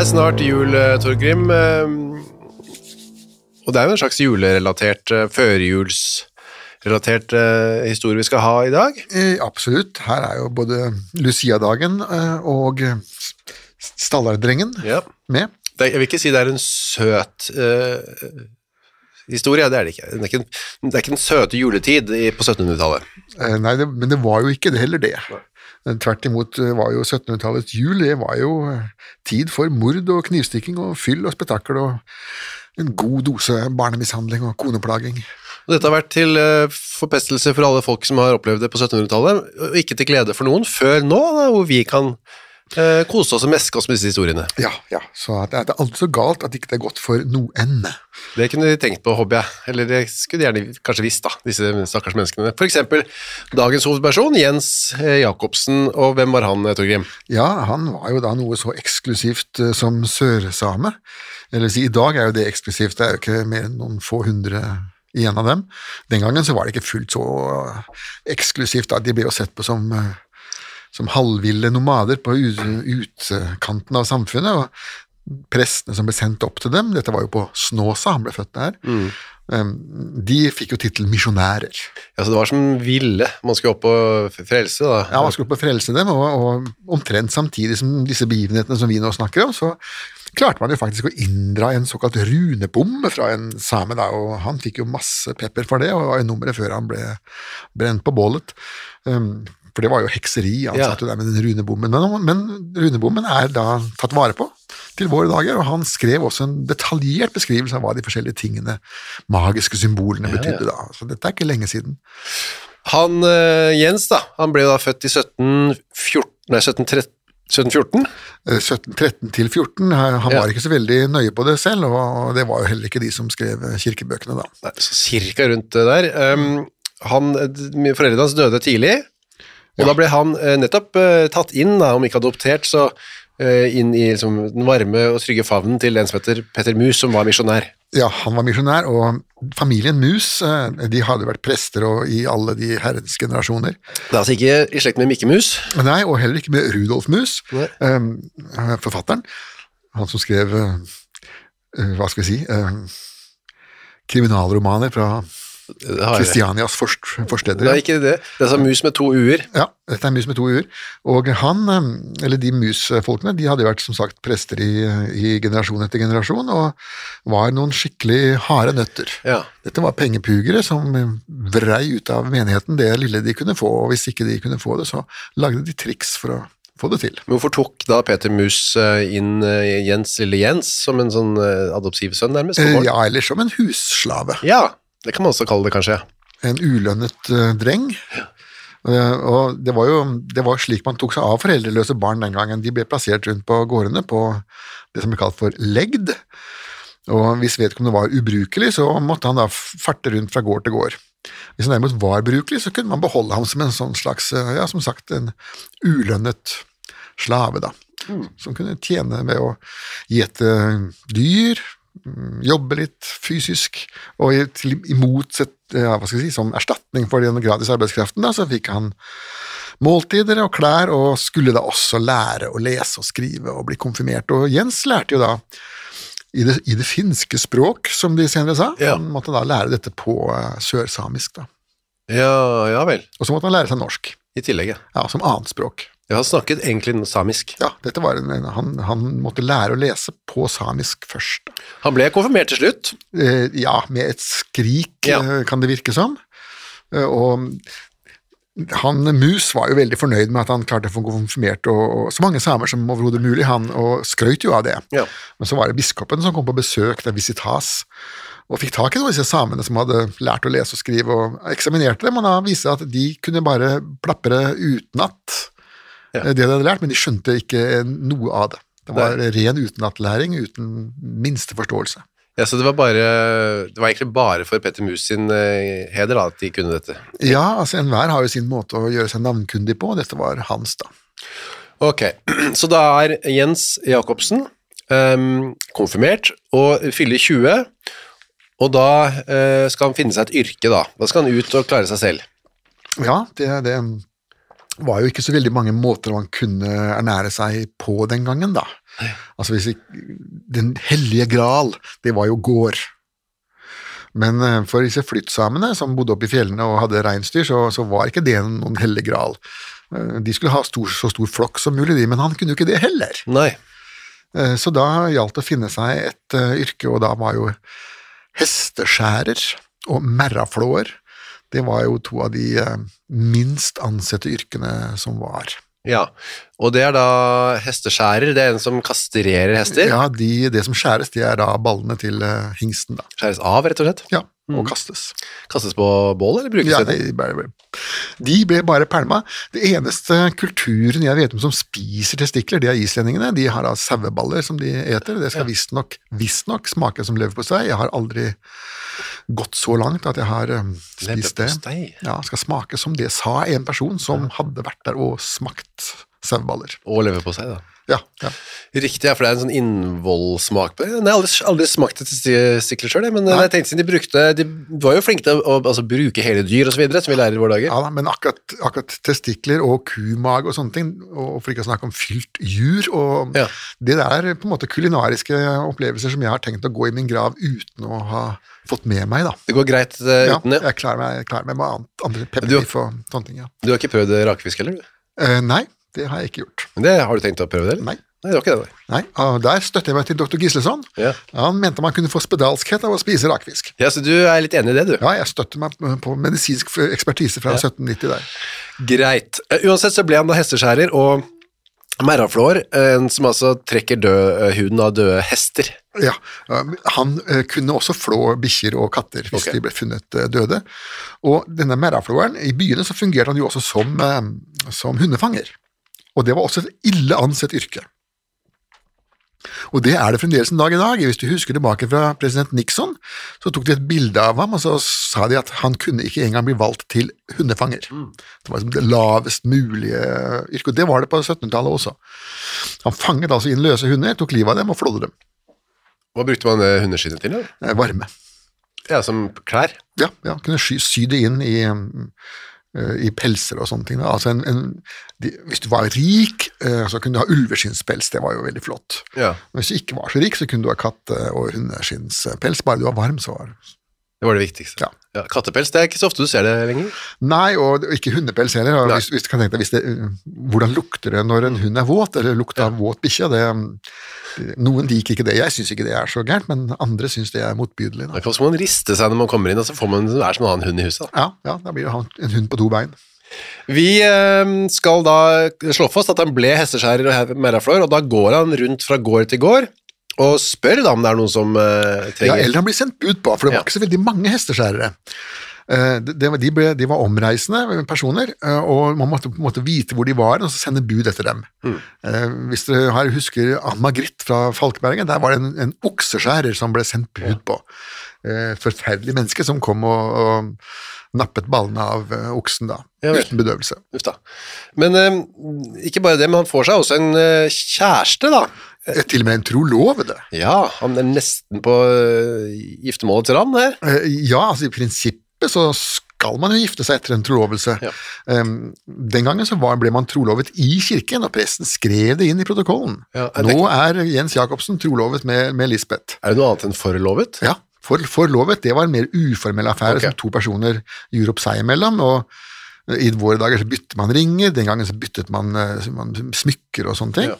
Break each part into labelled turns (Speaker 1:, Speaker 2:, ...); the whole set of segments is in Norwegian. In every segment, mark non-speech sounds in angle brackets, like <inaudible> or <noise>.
Speaker 1: Er snart jul, eh, Torgrim. eh, Og det er jo en slags julerelatert, eh, førjulsrelatert historie vi skal ha i dag.
Speaker 2: Absolutt. Her er jo både Lucia-dagen og Stallardrengen
Speaker 1: Ja.
Speaker 2: med.
Speaker 1: Jeg vil ikke si det er en søt historie, det er det ikke. Det er ikke, en, det er ikke en søte juletid på 1700-tallet.
Speaker 2: Eh, nei, det, men det var jo ikke det heller det. Men Tvert imot eh, var jo 1700-tallets jul det var jo eh, tid for mord og knivstikking og fyll og spetakkel og en god dose barnemishandling og koneplaging.
Speaker 1: Dette har vært til eh, forpestelse for alle folk som har opplevd det på 1700-tallet, og ikke til glede for noen før nå, da, hvor vi kan eh, kose oss og meske oss med disse historiene.
Speaker 2: Ja, ja, så det er alt så galt at ikke det er godt for noen.
Speaker 1: Det kunne de tenkt på, håper jeg. Eller det skulle de gjerne kanskje visst, da, disse stakkars menneskene. For eksempel dagens hovedperson, Jens eh, Jacobsen, og hvem var han, eh, Torgrim?
Speaker 2: Ja, han var jo da noe så eksklusivt eh, som sørsame. Eller si, i dag er jo det eksklusivt, det er jo ikke mer enn noen få hundre igjen av dem. Den gangen så var det ikke fullt så eksklusivt, da. de ble jo sett på som, som halvville nomader på utkanten av samfunnet. og Prestene som ble sendt opp til dem, dette var jo på Snåsa, han ble født der, mm. de fikk jo tittelen misjonærer.
Speaker 1: Ja, så det var som ville man skulle opp og frelse, da.
Speaker 2: Ja, man skulle opp og frelse dem, og, og omtrent samtidig som disse begivenhetene som vi nå snakker om, så klarte man jo faktisk å inndra en såkalt runebom fra en same, da, og han fikk jo masse pepper for det, og var jo nummeret før han ble brent på bålet. Um, for det var jo hekseri, han
Speaker 1: Ja.
Speaker 2: satt jo der med den runebommen. Men, men runebommen er da tatt vare på til våre dager, og han skrev også en detaljert beskrivelse av hva de forskjellige tingene, magiske symbolene, betydde da. Så dette er ikke lenge siden.
Speaker 1: Han eh, Jens, da, han ble da født i 1714, nei, 1713 1714?
Speaker 2: Eh, 1713 til 14. Han han
Speaker 1: Ja.
Speaker 2: var ikke så veldig nøye på det selv, og det var jo heller ikke de som skrev eh, kirkebøkene da.
Speaker 1: Nei, så cirka rundt det der. Um, han, eh, foreldrene hans døde tidlig, og da ble han eh, nettopp eh, tatt inn, da, om ikke adoptert, så eh, inn i liksom, den varme og trygge favnen til en som heter Petter Mus, som var misjonær.
Speaker 2: Ja, han var misjonær, og familien Mus de hadde vært prester i alle de herrens generasjoner.
Speaker 1: Det er altså ikke i slekt med Mikke Mus.
Speaker 2: Nei, og heller ikke med Rudolf Mus, eh, forfatteren. Han som skrev, eh, hva skal vi si, uh, kriminalromaner fra. Kristianias forst, forstedere.
Speaker 1: Det er ikke det. Det er altså mus med to u-er.
Speaker 2: Ja, dette er mus med to u-er. Og han, eh, eller de musfolkene, de hadde vært som sagt prester i, i generasjon etter generasjon, og var noen skikkelig harde nøtter.
Speaker 1: Ja.
Speaker 2: Dette var pengepugere som vrei ut av menigheten det lille de kunne få, og hvis ikke de kunne få det, så lagde de triks for å få det til.
Speaker 1: Men hvorfor tok da Peter Mus eh, inn eh, Jens, lille Jens, som en sånn adoptivsønn, nærmest?
Speaker 2: Ja, eller som en husslave.
Speaker 1: ja, det kan man også kalle det, kanskje.
Speaker 2: En ulønnet uh, dreng. Eh, og det var jo det var slik man tok seg av foreldreløse barn den gangen. De ble plassert rundt på gårdene på det som ble kalt for legd. Og hvis vedkommende var ubrukelig, så måtte han da farte rundt fra gård til gård. Hvis han derimot var brukelig, så kunne man beholde ham som en sånn slags, eh, ja, som sagt, en ulønnet slave, da. Som kunne tjene ved å gjete dyr, mm, jobbe litt fysisk, og i, til, i motsett, ja, hva skal jeg si, som erstatning for den gratis arbeidskraften, da, så fikk han måltider og klær, og skulle da også lære å lese og skrive og bli konfirmert. Og Jens lærte jo da i det, i det finske språk, som de senere sa.
Speaker 1: Ja.
Speaker 2: Han måtte da lære dette på eh, sørsamisk, da.
Speaker 1: Ja, ja vel.
Speaker 2: Og så måtte han lære seg norsk,
Speaker 1: I tillegg, ja.
Speaker 2: ja, som annet språk.
Speaker 1: Ja, Han snakket egentlig samisk.
Speaker 2: Ja, dette var en, han, han måtte lære å lese på samisk først.
Speaker 1: Han ble konfirmert til slutt.
Speaker 2: Eh, ja, med et skrik,
Speaker 1: Ja.
Speaker 2: eh, kan det virke som. Eh, og han Mus var jo veldig fornøyd med at han klarte å få konfirmert og, og så mange samer som overhodet mulig, han, og skrøt jo av det.
Speaker 1: Ja.
Speaker 2: Men så var det biskopen som kom på besøk, til visitas, og fikk tak i noen av disse samene som hadde lært å lese og skrive, og eksaminerte dem, og da viste det at de kunne bare plapre utenat
Speaker 1: Ja.
Speaker 2: eh, det de hadde lært, men de skjønte ikke noe av det. Det var ren utenatlæring uten minste forståelse.
Speaker 1: Ja, Så det var, bare, det var egentlig bare for Petter Mus sin eh, heder da, at de kunne dette.
Speaker 2: Ja, altså enhver har jo sin måte å gjøre seg navnkundig på, og dette var hans, da.
Speaker 1: Ok, <clears throat> så da er Jens Jacobsen um, konfirmert og fyller 20, og da uh, skal han finne seg et yrke da. Da skal han ut og klare seg selv.
Speaker 2: Ja, det, det var jo ikke så veldig mange måter man kunne ernære seg på den gangen, da. Altså hvis ikke, Den hellige gral, det var jo gård. Men eh, for disse flyttsamene som bodde oppe i fjellene og hadde reinsdyr, så, så var ikke det noen hellig gral. Eh, De skulle ha stor, så stor flokk som mulig, de, men han kunne jo ikke det heller.
Speaker 1: Nei.
Speaker 2: Eh, Så da gjaldt det å finne seg et yrke, og da var jo hesteskjærer og merraflåer det var jo to av de eh, minst ansette yrkene som var.
Speaker 1: Ja, og det er da hesteskjærer, det er en som kastrerer hester.
Speaker 2: Ja, de, Det som skjæres, det er da ballene til eh, hingsten, da.
Speaker 1: Skjæres av, rett og slett.
Speaker 2: Ja, og kastes.
Speaker 1: Kastes på bål, eller brukes
Speaker 2: Ja,
Speaker 1: det?
Speaker 2: de, bare, de ble bare pælma. Det eneste kulturen jeg vet om som spiser testikler, det er islendingene. De har da saueballer som de eter. Det skal visstnok visst smake som leverpostei. Jeg har aldri gått så langt at jeg har um, spist det. Ja, skal smake som det, sa en person som hadde vært der og smakt saueballer.
Speaker 1: Og leverpostei, da.
Speaker 2: Ja, ja.
Speaker 1: Riktig, ja, for det er en sånn innvollsmak på det. Jeg har aldri, aldri smakt et testikler sjøl, men jeg tenkte siden de brukte De var jo flinke til å altså, bruke hele dyr og så videre, som vi lærer i våre dager.
Speaker 2: Ja da, men akkurat, akkurat testikler og kumage og sånne ting, og for ikke å snakke om fylt jur, og
Speaker 1: Ja.
Speaker 2: det der er på en måte kulinariske opplevelser som jeg har tenkt å gå i min grav uten å ha fått med meg, da.
Speaker 1: Det går greit uh,
Speaker 2: Ja,
Speaker 1: uten det.
Speaker 2: jeg klarer meg, klarer meg med andre pepperbiff og sånne ting, ja.
Speaker 1: Du har ikke prøvd rakefisk heller, du?
Speaker 2: Uh, nei, det har jeg ikke gjort.
Speaker 1: Men det har du tenkt å prøve det, eller?
Speaker 2: Nei.
Speaker 1: Nei, det var ikke det. nei.
Speaker 2: Nei, og Der støtter jeg meg til dr. Gisleson.
Speaker 1: Ja.
Speaker 2: Han mente man kunne få spedalskhet av å spise rakfisk.
Speaker 1: Ja, Så du er litt enig i det, du?
Speaker 2: Ja, jeg støtter meg på medisinsk ekspertise fra 1790 der.
Speaker 1: Greit. Eh, Uansett så ble han da hesteskjærer, og merraflår, eh, som altså trekker død, eh, huden av døde hester.
Speaker 2: Ja, Han kunne også flå bikkjer og katter hvis
Speaker 1: okay.
Speaker 2: de ble funnet døde. Og denne merraflåeren, i byene så fungerte han jo også som, som hundefanger. Og det var også et ille ansett yrke. Og det er det fremdeles en dag i dag. Hvis du husker tilbake fra president Nixon, så tok de et bilde av ham, og så sa de at han kunne ikke engang bli valgt til hundefanger. Det var liksom det lavest mulige yrket, og det var det på 1700-tallet også. Han fanget altså inn løse hunder, tok livet av dem og flådde dem.
Speaker 1: Hva brukte man det hundeskinnet til? da?
Speaker 2: Eh, Varme.
Speaker 1: Ja, Som klær?
Speaker 2: Ja, ja kunne sy, sy det inn i, eh, i pelser og sånne ting. da. Altså en, en, de, hvis du var rik, eh, så kunne du ha ulveskinnspels, det var jo veldig flott.
Speaker 1: Ja.
Speaker 2: Men hvis du ikke var så rik, så kunne du ha katte- og hundeskinnspels. Bare du var varm, så var det
Speaker 1: Det var det viktigste.
Speaker 2: Ja.
Speaker 1: Kattepels, det er ikke så ofte du ser det lenger.
Speaker 2: Nei, og ikke hundepels heller. Hvis, hvis du kan tenke deg, det, Hvordan lukter det når en hund er våt, eller lukter av våt bikkje? det, Noen liker ikke det. Jeg syns ikke det er så gærent, men andre syns det er motbydelig. Da.
Speaker 1: så må man riste seg når man kommer inn, og så får man, det er som å ha en hund i huset. Da.
Speaker 2: Ja, ja, da blir det en hund på to bein.
Speaker 1: Vi eh, skal da slå fast at han ble hesteskjærer og merraflår, og da går han rundt fra gård til gård og spør da om det er noen som trenger?
Speaker 2: Ja, eller han blir sendt bud på, for det var
Speaker 1: Ja.
Speaker 2: ikke så veldig mange hesteskjærere. Eh, det De, ble, de var omreisende personer, eh, og man måtte på en måte vite hvor de var, og så sende bud etter dem. Mm. Hvis dere her husker Ann Margrit fra Falkebergen, der var det en, en okseskjærer som ble sendt bud på. Eh, forferdelig menneske som kom og, og nappet ballene av oksen da,
Speaker 1: Ja
Speaker 2: uten bedøvelse.
Speaker 1: Men ikke bare det, men han får seg også en kjæreste, da.
Speaker 2: Eh, Til og med en trolovede.
Speaker 1: Ja, han er nesten på eh, giftermålets rand her.
Speaker 2: Eh, Ja, altså i prinsippet så skal man jo gifte seg etter en trolovelse.
Speaker 1: Ja.
Speaker 2: Um, den gangen så var, ble man trolovet i kirken, og presten skrev det inn i protokollen.
Speaker 1: Ja, er det
Speaker 2: Nå er Jens Jacobsen trolovet med, med Lisbeth.
Speaker 1: Er det noe annet enn forlovet?
Speaker 2: Ja, for, forlovet det var en mer uformell affære
Speaker 1: okay.
Speaker 2: som to personer gjorde opp seg imellom. og i våre dager så bytter man ringer, den gangen så byttet man, eh, man smykker og sånne ting.
Speaker 1: Ja.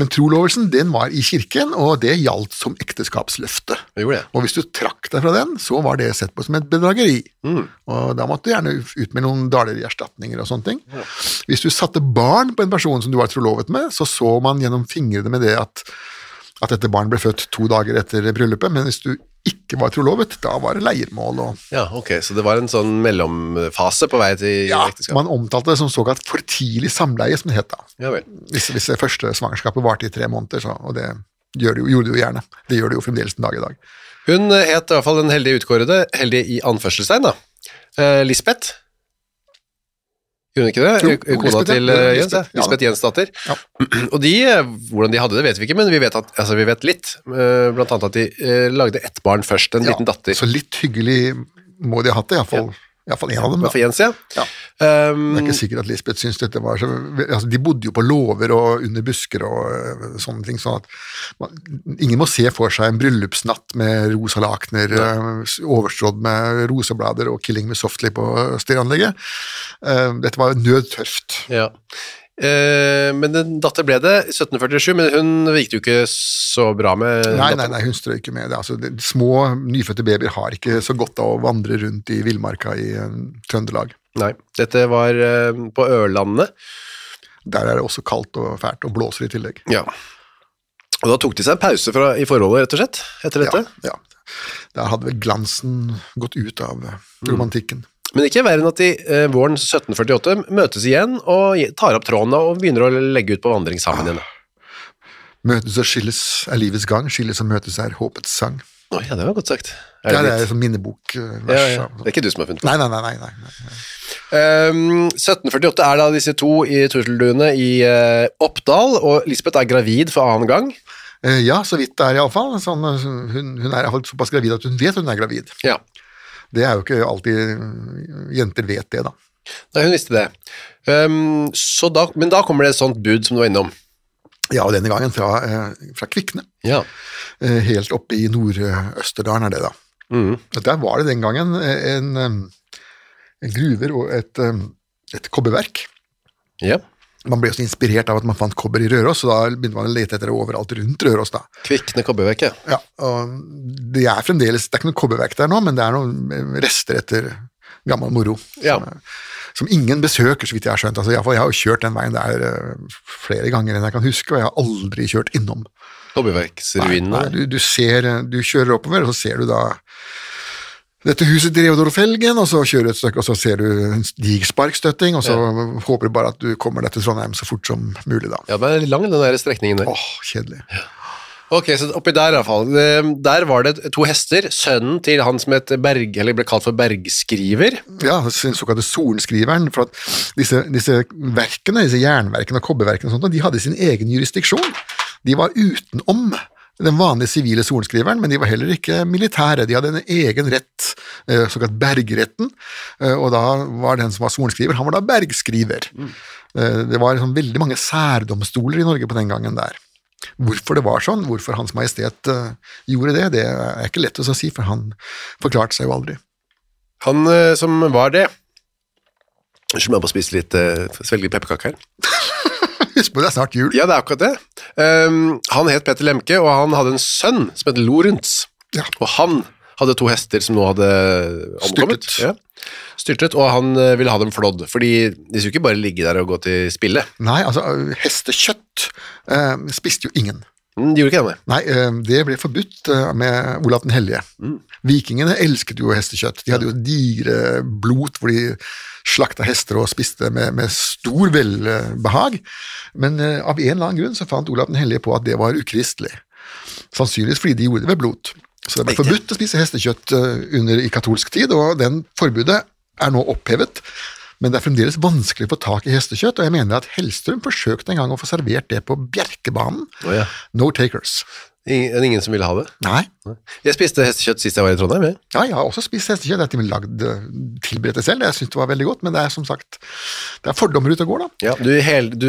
Speaker 2: Men trolovelsen den var i kirken, og det gjaldt som ekteskapsløfte. Og hvis du trakk deg fra den, så var det sett på som et bedrageri.
Speaker 1: Mm.
Speaker 2: Og da måtte du gjerne ut med noen daler i erstatninger og sånne ting. Hvis du satte barn på en person som du var trolovet med, så så man gjennom fingrene med det at, at dette barnet ble født to dager etter bryllupet, men hvis du ikke var trolovet, da var det leiermål og
Speaker 1: Ja, ok, så det var en sånn mellomfase på vei til
Speaker 2: ja,
Speaker 1: ekteskap.
Speaker 2: Man omtalte det som såkalt for tidlig samleie, som det het da.
Speaker 1: Ja vel.
Speaker 2: Hvis, hvis det første svangerskapet varte i tre måneder, så, og det gjør det jo, gjorde det jo gjerne. Det gjør det jo fremdeles en dag i dag.
Speaker 1: Hun het i hvert fall den heldige utkårede, heldig i anførselstegn da. Eh, Lisbeth. Gjorde hun ikke det?
Speaker 2: Jo,
Speaker 1: Kona
Speaker 2: Lisbeth,
Speaker 1: til eh,
Speaker 2: Ja,
Speaker 1: Jens, ja.
Speaker 2: Lisbeth, ja da.
Speaker 1: Jensdatter.
Speaker 2: Ja.
Speaker 1: Og de, eh, hvordan de hadde det vet vi ikke, men vi vet, at, altså, vi vet litt. Eh, Blant annet at de lagde ett barn først, en
Speaker 2: Ja,
Speaker 1: liten datter.
Speaker 2: Så litt hyggelig må de ha hatt det, iallfall fall en av dem. da.
Speaker 1: Jens, ja.
Speaker 2: Ja.
Speaker 1: Um,
Speaker 2: Det er ikke sikkert at Lisbeth syntes dette var så altså, De bodde jo på låver og under busker og øh, sånne ting, sånn at man, ingen må se for seg en bryllupsnatt med rosa lakener ja. overstrådd med roseblader og 'Killing Me Softly' på stereoanlegget. Um, dette var nødtøft.
Speaker 1: Ja. Eh, men en datter ble det i 1747, men hun gikk det jo ikke så bra med.
Speaker 2: Nei, nei, nei, hun strøk med det. Altså, det. Små, nyfødte babyer har ikke så godt av å vandre rundt i villmarka i uh, Trøndelag.
Speaker 1: Nei, dette var uh, på Ørlandet.
Speaker 2: Der er det også kaldt og fælt, og blåser i tillegg.
Speaker 1: Ja. Og da tok de seg en pause fra, i forholdet, rett og slett, etter dette.
Speaker 2: Ja, ja. Der hadde vel glansen gått ut av romantikken. romantikken.
Speaker 1: Men ikke verre enn at de eh, våren 1748 møtes igjen og tar opp tråden og begynner å legge ut på vandring sammen igjen.
Speaker 2: Møtes og skilles er livets gang, skilles og møtes er håpets sang.
Speaker 1: Oh, ja, det var godt sagt.
Speaker 2: Det er, det er sånn minnebokvers.
Speaker 1: ja, ja. Det er ikke du som har funnet på det.
Speaker 2: Nei, nei, nei. nei, nei.
Speaker 1: Um, 1748 er da disse to i turtelduene i uh, Oppdal, og Lisbeth er gravid for annen gang.
Speaker 2: Uh, Ja, så vidt det er iallfall. Sånn, eh, hun, hun er såpass gravid at hun vet hun er gravid.
Speaker 1: Ja,
Speaker 2: Det er jo ikke alltid eh, jenter vet det, da.
Speaker 1: Nei, hun visste det. Um, så da, men da kommer det et sånt bud som du var innom.
Speaker 2: Ja, og denne gangen fra, eh, fra Kvikne.
Speaker 1: Ja.
Speaker 2: Eh, Helt oppe i Nord-Østerdalen er det, da.
Speaker 1: Mm.
Speaker 2: Der var det den gangen eh, en, en gruver og et, et kobberverk.
Speaker 1: ja.
Speaker 2: Man ble også inspirert av at man fant kobber i Røros, så da begynte man å lete etter det overalt rundt Røros. da.
Speaker 1: Kvikne kobberverket.
Speaker 2: Ja, og det er fremdeles, det er ikke noe kobberverk der nå, men det er noen rester etter gammel moro.
Speaker 1: Ja.
Speaker 2: Som, som ingen besøker, så vidt jeg har skjønt. Altså, jeg, jeg har jo kjørt den veien der eh, flere ganger enn jeg kan huske, og jeg har aldri kjørt innom.
Speaker 1: Kobberverksruinene.
Speaker 2: du, du ser, du kjører oppover, og så ser du da dette huset til over Felgen, og så kjører du et stykke, og så ser du en digersparkstøtting, og så håper du bare at du kommer deg til Trondheim så fort som mulig, da.
Speaker 1: Ja, den er lang, den der strekningen der.
Speaker 2: Åh, kjedelig.
Speaker 1: Ok, så oppi der i hvert fall. Eh, Der var det to hester. Sønnen til han som het Berg, eller ble kalt for Bergskriver.
Speaker 2: Ja, den såkalte sorenskriveren, for at disse, disse verkene, disse jernverkene og kobberverkene og sånt, de hadde sin egen jurisdiksjon. De var utenom den vanlige sivile sorenskriveren, men de var heller ikke militære. De hadde en egen rett, eh, såkalt bergretten, eh, og da var den som var sorenskriver, han var da bergskriver. Mm. Det var liksom veldig mange særdomstoler i Norge på den gangen der. Hvorfor det var sånn, hvorfor Hans Majestet eh, gjorde det, det er ikke lett å si, for han forklarte seg jo aldri.
Speaker 1: Han eh, som var det Unnskyld meg, jeg må spise litt svelge litt pepperkaker her.
Speaker 2: Husk på, det er snart jul.
Speaker 1: Ja, det er akkurat det. Um, han het Peter Lemke, og han hadde en sønn som het Lorentz.
Speaker 2: Ja.
Speaker 1: Og han hadde to hester som nå hadde omkommet.
Speaker 2: Styrtet.
Speaker 1: Ja. Styrtet, og han eh, ville ha dem flådd, fordi de skulle ikke bare ligge der og gå til spille.
Speaker 2: Nei, altså hestekjøtt eh, spiste jo ingen.
Speaker 1: Mm, De gjorde ikke det, nei.
Speaker 2: Nei, eh, det ble forbudt eh, med Olav den hellige. Vikingene elsket jo hestekjøtt. De hadde jo digre blot hvor de slakta hester og spiste med, med stor velbehag. Men eh, av en eller annen grunn så fant Olav den hellige på at det var ukristelig. Sannsynligvis fordi de gjorde det ved blot. Så det ble forbudt å spise hestekjøtt under i katolsk tid, og den forbudet er nå opphevet. Men det er fremdeles vanskelig å få tak i hestekjøtt, og jeg mener at Hellstrøm forsøkte en gang å få servert det på Bjerkebanen.
Speaker 1: Oh, ja.
Speaker 2: No takers.
Speaker 1: Ingen, ingen som ville ha det.
Speaker 2: Nei.
Speaker 1: Jeg spiste hestekjøtt sist jeg var i Trondheim. Jeg.
Speaker 2: Ja, jeg har også spist hestekjøtt. Jeg har lagd eh, tilberedt det selv. Jeg syns det var veldig godt, men det er som sagt Det er fordommer ute og går, da.
Speaker 1: Ja, du, hel, du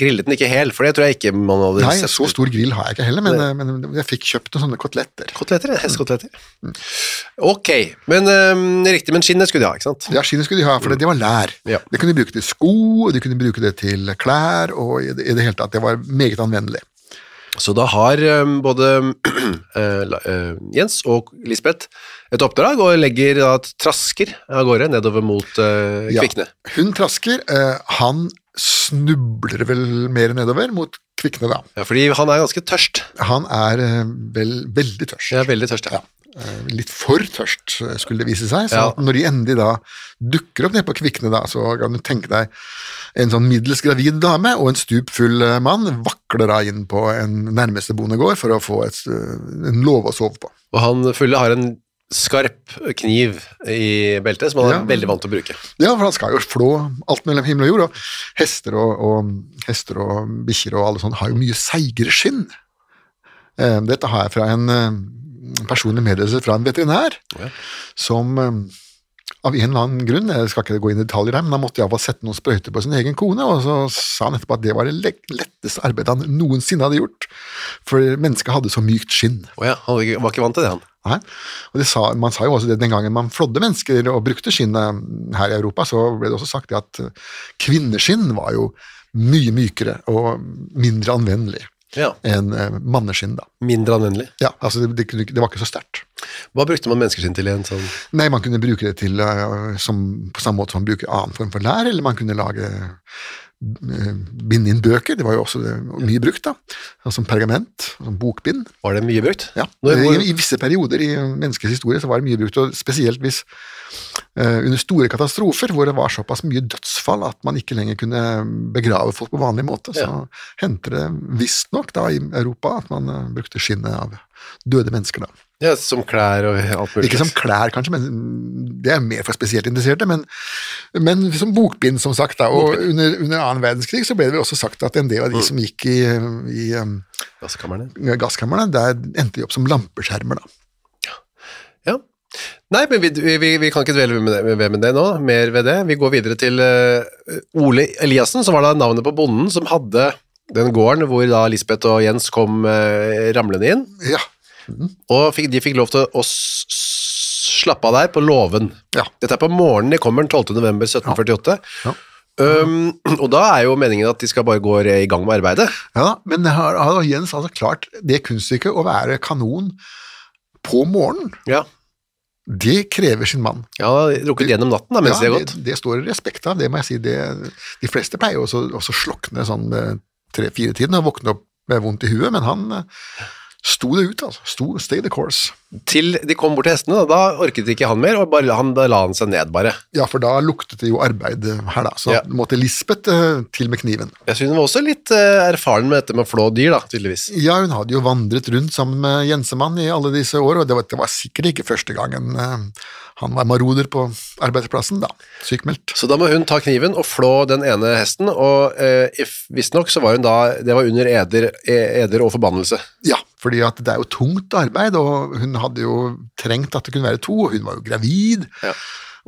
Speaker 1: grillet den ikke hel, for det tror jeg ikke man hadde
Speaker 2: Nei,
Speaker 1: sett.
Speaker 2: så stor grill har jeg ikke heller, men, eh, men jeg fikk kjøpt noen sånne koteletter.
Speaker 1: Koteletter, hestekoteletter. Ok, men um, riktig, men skinnet skulle de ha, ikke sant?
Speaker 2: Ja, skinnet skulle de ha, for det, det var lær.
Speaker 1: Ja.
Speaker 2: Det kunne de bruke til sko, og de kunne bruke det til klær, og i det, i det hele tatt, det var meget anvendelig.
Speaker 1: Så da har både øh, <clears throat> la- øh, Jens og Lisbeth et oppdrag, og legger da trasker av gårde nedover mot Kvikne.
Speaker 2: Ja. Hun trasker, eh, han snubler vel mer nedover mot Kvikne, da.
Speaker 1: Ja, fordi han er ganske tørst.
Speaker 2: Han er eh, vel veldig tørst.
Speaker 1: Er veldig tørst, ja.
Speaker 2: Eh, litt for tørst, eh, skulle det vise seg. Så
Speaker 1: Ja.
Speaker 2: når de endelig da dukker opp nede på Kvikne, da, så kan du tenke deg en sånn middels gravid dame og en stupfull eh, mann vakler da inn på en nærmeste bondegård for å få et, eh, en låve å sove på.
Speaker 1: Og han fulle har en skarp kniv i beltet, som han er veldig vant til å bruke.
Speaker 2: Ja, for han skal jo flå alt mellom himmel og jord, og hester og, og, hester og bikkjer og alle sånne har jo mye seigere skinn. Eh, Dette har jeg fra en eh, personlig meddelelse fra en veterinær,
Speaker 1: Ja.
Speaker 2: som eh, av en eller annen grunn, jeg skal ikke gå inn i detaljer her, men han måtte iallfall sette noen sprøyter på sin egen kone, og så sa han etterpå at det var det letteste arbeidet han noensinne hadde gjort, for mennesket hadde så mykt skinn.
Speaker 1: Oh ja, han var ikke vant til det, han.
Speaker 2: Nei. Og det sa, man sa jo også det den gangen man flådde mennesker og brukte skinnet her i Europa, så ble det også sagt at eh, kvinneskinn var jo mye mykere og mindre anvendelig
Speaker 1: Ja,
Speaker 2: enn eh, manneskinn. da.
Speaker 1: Mindre anvendelig.
Speaker 2: Ja, altså det, det, det var ikke så sterkt.
Speaker 1: Hva brukte man menneskeskinn til igjen? sånn
Speaker 2: Nei, man kunne bruke det til eh, som, på samme måte som man bruker annen form for lær, eller man kunne lage binde inn bøker, det var jo også mye brukt, da. Som pergament, som bokbind.
Speaker 1: Var det mye brukt?
Speaker 2: Ja, I, I visse perioder i menneskets historie så var det mye brukt, og spesielt hvis uh, under store katastrofer hvor det var såpass mye dødsfall at man ikke lenger kunne begrave folk på vanlig måte, så
Speaker 1: Ja.
Speaker 2: hendte det visstnok da i Europa at man uh, brukte skinnet av døde mennesker. da.
Speaker 1: Ja, Som klær og alt mulig.
Speaker 2: Ikke som klær, kanskje, men det er mer for spesielt interesserte, men, men som bokbind, som sagt. da, Og under, under annen verdenskrig så ble det vel også sagt at en del av de som gikk i, i gasskamrene, der endte de opp som lampeskjermer. da.
Speaker 1: Ja. Nei, men vi, vi, vi kan ikke dvele med det, med det nå, mer ved det. Vi går videre til uh, Ole Eliassen, som var da navnet på bonden som hadde den gården hvor da Lisbeth og Jens kom uh, ramlende inn,
Speaker 2: Ja,
Speaker 1: og fikk, de fikk lov til å slappe av der på låven.
Speaker 2: Ja.
Speaker 1: Dette er på morgenen de kommer den 12. november 1748.
Speaker 2: Ja.
Speaker 1: Um, og da er jo meningen at de skal bare gå i gang med arbeidet.
Speaker 2: Ja, men har, har Jens altså klart det kunststykket å være kanon på morgenen?
Speaker 1: Ja.
Speaker 2: Det krever sin mann.
Speaker 1: Ja, rukket gjennom natten da, mens de har gått.
Speaker 2: Det, det står det respekt av, det må jeg si. Det, de fleste pleier jo også også slokne sånn tre-fire-tiden og våkne opp med vondt i huet, men han eh, sto det ut, altså. Sto, stay the course.
Speaker 1: Til de kom bort til hestene, da, da orket ikke han mer, og bare, han, da la han seg ned bare.
Speaker 2: Ja, for da luktet det jo arbeid her, da. Så
Speaker 1: Ja.
Speaker 2: måtte Lisbeth eh, til med kniven.
Speaker 1: Jeg synes hun var også litt eh, erfaren med dette med å flå dyr, da, tydeligvis.
Speaker 2: Ja, hun hadde jo vandret rundt sammen med Jensemann i alle disse år, og det var, det var sikkert ikke første gangen eh, han var maroder på arbeidsplassen, da. Sykmeldt.
Speaker 1: Så da må hun ta kniven og flå den ene hesten, og eh, visstnok så var hun da, det var under eder, e- eder og forbannelse.
Speaker 2: Ja, fordi at det er jo tungt arbeid, og hun hadde jo trengt at det kunne være to, og hun var jo gravid.
Speaker 1: Ja.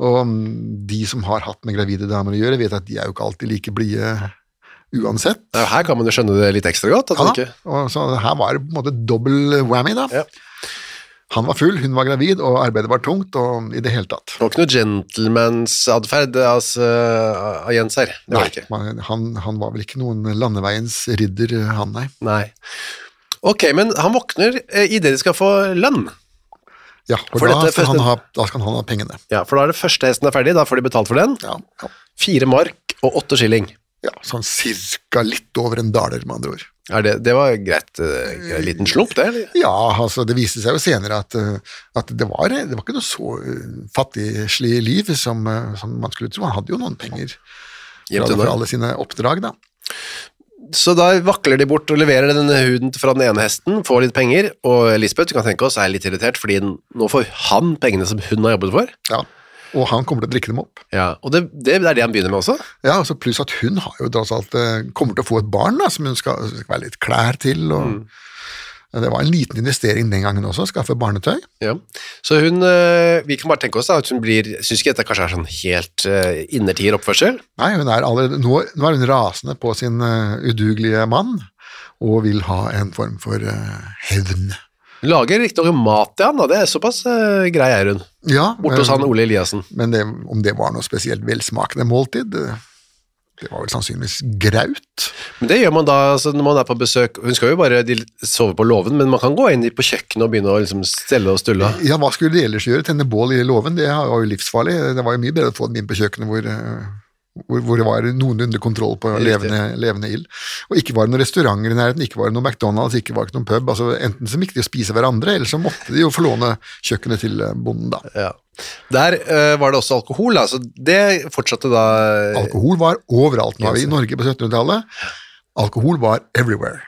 Speaker 2: Og mm, de som har hatt med gravide damer å gjøre, vet at de er jo ikke alltid like blide uansett.
Speaker 1: Ja, Her kan man jo skjønne det litt ekstra godt.
Speaker 2: Ja,
Speaker 1: ikke,
Speaker 2: og så her var det på en måte dobbel whammy, da.
Speaker 1: Ja.
Speaker 2: Han var full, hun var gravid, og arbeidet var tungt, og i det hele tatt.
Speaker 1: det var ikke noe gentleman's-adferd altså, av Jens her. Det var det ikke.
Speaker 2: man- han, han var vel ikke noen landeveiens ridder, han, nei.
Speaker 1: Nei. Ok, men han våkner eh, i det de skal få lønn.
Speaker 2: Ja, for,
Speaker 1: For
Speaker 2: da, skal han
Speaker 1: første-
Speaker 2: ha, da skal han ha pengene.
Speaker 1: Ja, for da er det første hesten er ferdig, da får de betalt for den.
Speaker 2: Ja, ja.
Speaker 1: Fire mark og åtte skilling.
Speaker 2: ja sånn cirka litt over en daler, med andre ord.
Speaker 1: Er det, det var greit, eh, en liten slump, det? eller?
Speaker 2: Ja, altså det viste seg jo senere at, eh, at det, var, det var ikke noe så eh, fattigslig liv som, eh, som man skulle tro. Han hadde jo noen penger
Speaker 1: fra,
Speaker 2: for alle sine oppdrag, da.
Speaker 1: Så da vakler de bort og leverer denne huden fra den ene hesten, får litt penger, og Lisbeth, du kan tenke oss, er litt irritert, fordi nå får han pengene som hun har jobbet for.
Speaker 2: Ja. Og han kommer til å drikke dem opp.
Speaker 1: Ja, og det, det er det han begynner med også.
Speaker 2: Ja, altså Pluss at hun har jo tross alt eh, kommer til å få et barn da, som hun skal, skal være litt klær til. og Ja, Det var en liten investering den gangen også, å skaffe barnetøy.
Speaker 1: Ja. Så hun, eh, vi kan bare tenke oss da, at hun blir, synes ikke dette kanskje er sånn helt uh, innertier oppførsel?
Speaker 2: Nei, hun er allerede, nå, nå er hun rasende på sin eh, udugelige mann, og vil ha en form for uh, hevn.
Speaker 1: Hun lager riktignok mat til han, da. det er såpass uh, grei er hun.
Speaker 2: Ja,
Speaker 1: Borte hos
Speaker 2: eh,
Speaker 1: han Ole Eliassen.
Speaker 2: Men det, om det var noe spesielt velsmakende måltid, det, det var vel sannsynligvis graut.
Speaker 1: Men det gjør man da altså, når man er på besøk. Hun skal jo bare sove på låven, men man kan gå inn på kjøkkenet og begynne å liksom, stelle og stulle.
Speaker 2: Ja, hva skulle de ellers gjøre? Tenne bål i låven? Det var jo livsfarlig. Det var jo mye bedre å få dem inn på kjøkkenet hvor, eh, hvor, hvor det var noenlunde kontroll på levende, levende ild. Og ikke var det noen restauranter i nærheten, ikke var det noen McDonald's, ikke var det noen pub. altså Enten så gikk de og spise hverandre, eller så måtte de jo få låne kjøkkenet til eh, bonden, da.
Speaker 1: Ja. Der uh, var det også alkohol, altså så det fortsatte da
Speaker 2: Alkohol var overalt. Nå er vi i Norge på 1700-tallet. Alkohol var everywhere.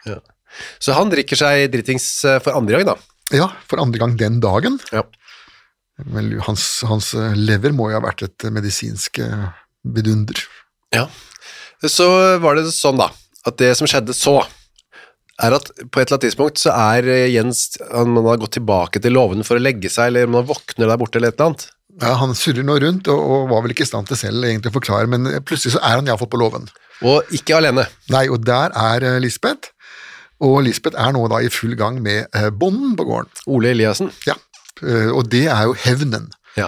Speaker 1: Så han drikker seg dritings eh, for andre gang, da.
Speaker 2: Ja, for andre gang den dagen.
Speaker 1: Ja.
Speaker 2: Vel, hans, hans eh, lever må jo ha vært et medisinsk eh, vidunder.
Speaker 1: Ja. Så var det sånn, da, at det som skjedde så, er at på et eller annet tidspunkt så er eh, Jens han, Man har gått tilbake til låven for å legge seg, eller om han våkner der borte, eller et eller annet.
Speaker 2: Ja, Han surrer nå rundt og, og var vel ikke i stand til selv egentlig å forklare, men plutselig så er han iallfall på låven.
Speaker 1: Og ikke alene.
Speaker 2: Nei, og der er eh, Lisbeth, og Lisbeth er nå da i full gang med eh, bonden på gården.
Speaker 1: Ole Eliassen.
Speaker 2: Ja, og det er jo hevnen.
Speaker 1: Ja.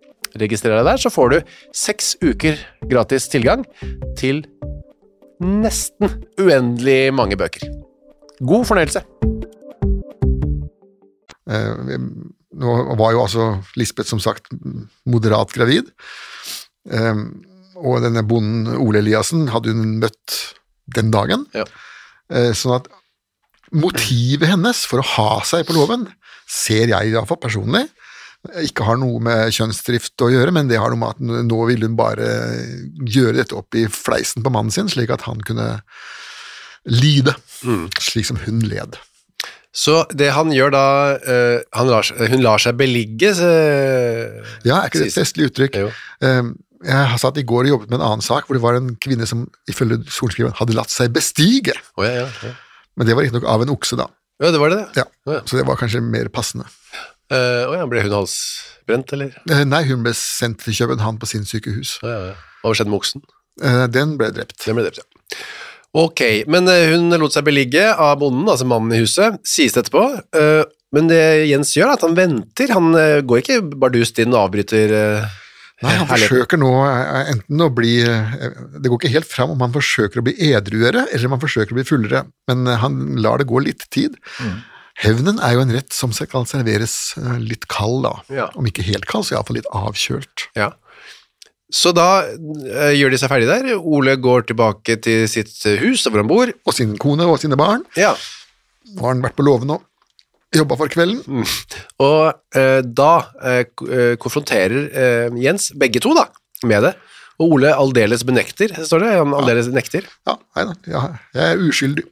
Speaker 1: registrer deg der, så får du seks uker gratis tilgang til nesten uendelig mange bøker. God fornøyelse.
Speaker 2: Eh, nå var jo altså Lisbeth som sagt moderat gravid, eh, og denne bonden Ole Eliassen hadde hun møtt den dagen.
Speaker 1: Ja.
Speaker 2: Eh, sånn at motivet hennes for å ha seg på låven, ser jeg iallfall personlig, ikke har noe med kjønnsdrift å gjøre, men det har noe med at nå ville hun bare gjøre dette opp i fleisen på mannen sin, slik at han kunne lide, slik som hun led.
Speaker 1: Så det han gjør da eh, han lar, Hun lar seg beligge eh,
Speaker 2: Ja, er ikke det et festlig uttrykk?
Speaker 1: Jo.
Speaker 2: Eh, Jeg satt i går og jobbet med en annen sak hvor det var en kvinne som ifølge sorenskriveren hadde latt seg bestige,
Speaker 1: Oh, ja, ja, ja.
Speaker 2: men det var riktignok av en okse, da.
Speaker 1: ja, det var det,
Speaker 2: ja. Så det var kanskje mer passende.
Speaker 1: Eh, å ja, ble hun halsbrent, eller?
Speaker 2: Eh, Nei, hun ble sendt til København på sin sykehus.
Speaker 1: Å, ja, ja. Hva skjedde med oksen?
Speaker 2: Uh, Den ble drept.
Speaker 1: Den ble drept, ja. Ok, men hun lot seg beligge av bonden, altså mannen i huset, sies det etterpå. Uh, men det Jens gjør, er at han venter. Han går ikke bardust inn og avbryter
Speaker 2: Nei, han forsøker nå enten å bli Det går ikke helt fram om han forsøker å bli edruere, eller om han forsøker å bli fullere, men han lar det gå litt tid. Hevnen er jo en rett som skal serveres eh, litt kald, da.
Speaker 1: Ja.
Speaker 2: Om ikke helt kald, så iallfall litt avkjølt.
Speaker 1: Ja. Så da eh, gjør de seg ferdig der. Ole går tilbake til sitt eh, hus, hvor han bor.
Speaker 2: Og sin kone og sine barn.
Speaker 1: Ja.
Speaker 2: Nå har han vært på låven og jobba for kvelden.
Speaker 1: Og eh, da eh, eh, konfronterer Jens begge to da, med det. Og Ole aldeles benekter, står det. Han aldeles nekter.
Speaker 2: Ja, nei da, ja, jeg er uskyldig.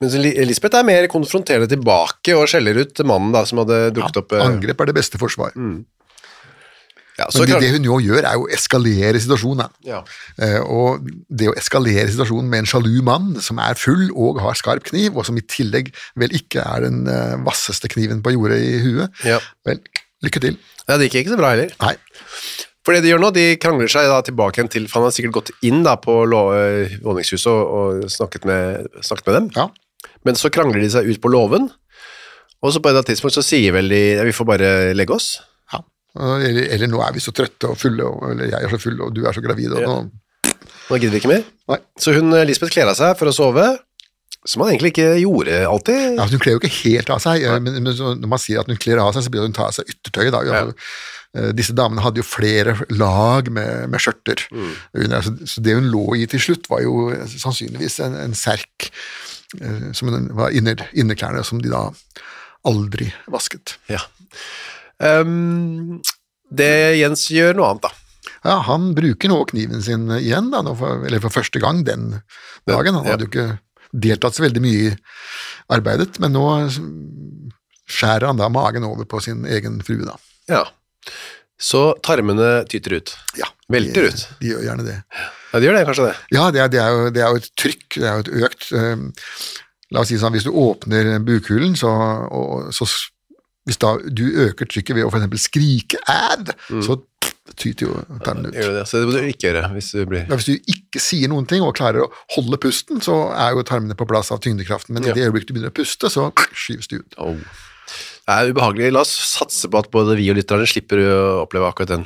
Speaker 1: Mens Elisabeth Lisbeth er mer konfronterende tilbake og skjeller ut mannen da, som hadde dukket opp. eh,
Speaker 2: Angrep er det beste forsvar.
Speaker 1: ja, så
Speaker 2: Men det, det hun nå gjør, er jo å eskalere situasjonen.
Speaker 1: ja.
Speaker 2: Eh, og det å eskalere situasjonen med en sjalu mann som er full og har skarp kniv, og som i tillegg vel ikke er den eh, vasseste kniven på jordet i huet,
Speaker 1: Ja.
Speaker 2: vel, lykke til.
Speaker 1: ja, det gikk ikke så bra heller.
Speaker 2: Nei,
Speaker 1: For det de gjør nå, de krangler seg da tilbake igjen til, for han har sikkert gått inn da på eh, våningshuset og, og snakket, med, snakket med dem.
Speaker 2: ja.
Speaker 1: Men så krangler de seg ut på låven, og så på et eller annet tidspunkt så sier vel de ja, vi får bare legge oss.
Speaker 2: ja. Eller, eller nå er vi så trøtte og fulle, og, eller jeg er så full, og du er så gravid, og
Speaker 1: Ja.
Speaker 2: nå
Speaker 1: Nå gidder vi ikke mer.
Speaker 2: Nei.
Speaker 1: Så hun, eh, Lisbeth kler av seg for å sove, som han egentlig ikke gjorde alltid.
Speaker 2: Ja, Hun kler jo ikke helt av seg, eh, men, men når man sier at hun kler av seg, så blir hun tar av seg yttertøyet. Da. Ja. Eh, Disse damene hadde jo flere lag med, med skjørter. Mm. så, det hun lå i til slutt, var jo sannsynligvis en, en serk som var inner, innerklærne, som de da aldri vasket.
Speaker 1: Ja. Um, det Jens gjør noe annet, da.
Speaker 2: Ja, Han bruker nå kniven sin igjen, da, for, eller for første gang den dagen. Han hadde jo ikke deltatt så veldig mye i arbeidet, men nå skjærer han da magen over på sin egen frue, da.
Speaker 1: Ja. Så tarmene tyter ut.
Speaker 2: Ja,
Speaker 1: Velter
Speaker 2: de,
Speaker 1: ut.
Speaker 2: De gjør gjerne det.
Speaker 1: Ja, de gjør det, kanskje det.
Speaker 2: Ja, det er, det er, jo, det er jo et trykk, det er jo et økt eh, La oss si sånn, hvis du åpner bukhulen, så, og, så hvis da du øker trykket ved å eksempel skrike mm. så tyter jo tarmene ut.
Speaker 1: Gjør det. Så det må du ikke gjøre hvis du blir
Speaker 2: Ja, hvis du ikke sier noen ting og klarer å holde pusten, så er jo tarmene på plass av tyngdekraften, men
Speaker 1: Ja.
Speaker 2: i det øyeblikket du begynner å puste, så skyves du ut.
Speaker 1: Au. Er ubehagelig. La oss satse på at både vi og lytterne slipper å oppleve akkurat den,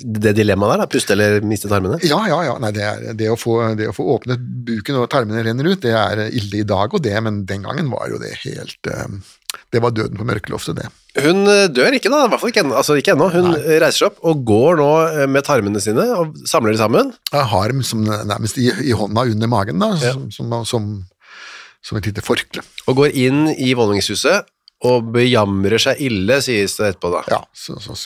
Speaker 1: det dilemmaet der, da. puste eller miste tarmene.
Speaker 2: Ja, ja, ja. Nei, det, er, det, å få, det å få åpnet buken og tarmene renner ut, det er ille i dag og det, men den gangen var jo det helt eh, Det var døden på mørkeloftet, det.
Speaker 1: Hun eh, dør ikke, da. I hvert fall ikke. Altså, ikke ennå. Hun Nei. reiser seg opp og går nå eh, med tarmene sine og samler de sammen.
Speaker 2: Jeg har dem som nærmest i, i hånda under magen, da,
Speaker 1: Ja.
Speaker 2: som, som, som, som et lite forkle.
Speaker 1: Og går inn i våningshuset og bejamrer seg ille, sies det etterpå, da.
Speaker 2: Ja, så, så,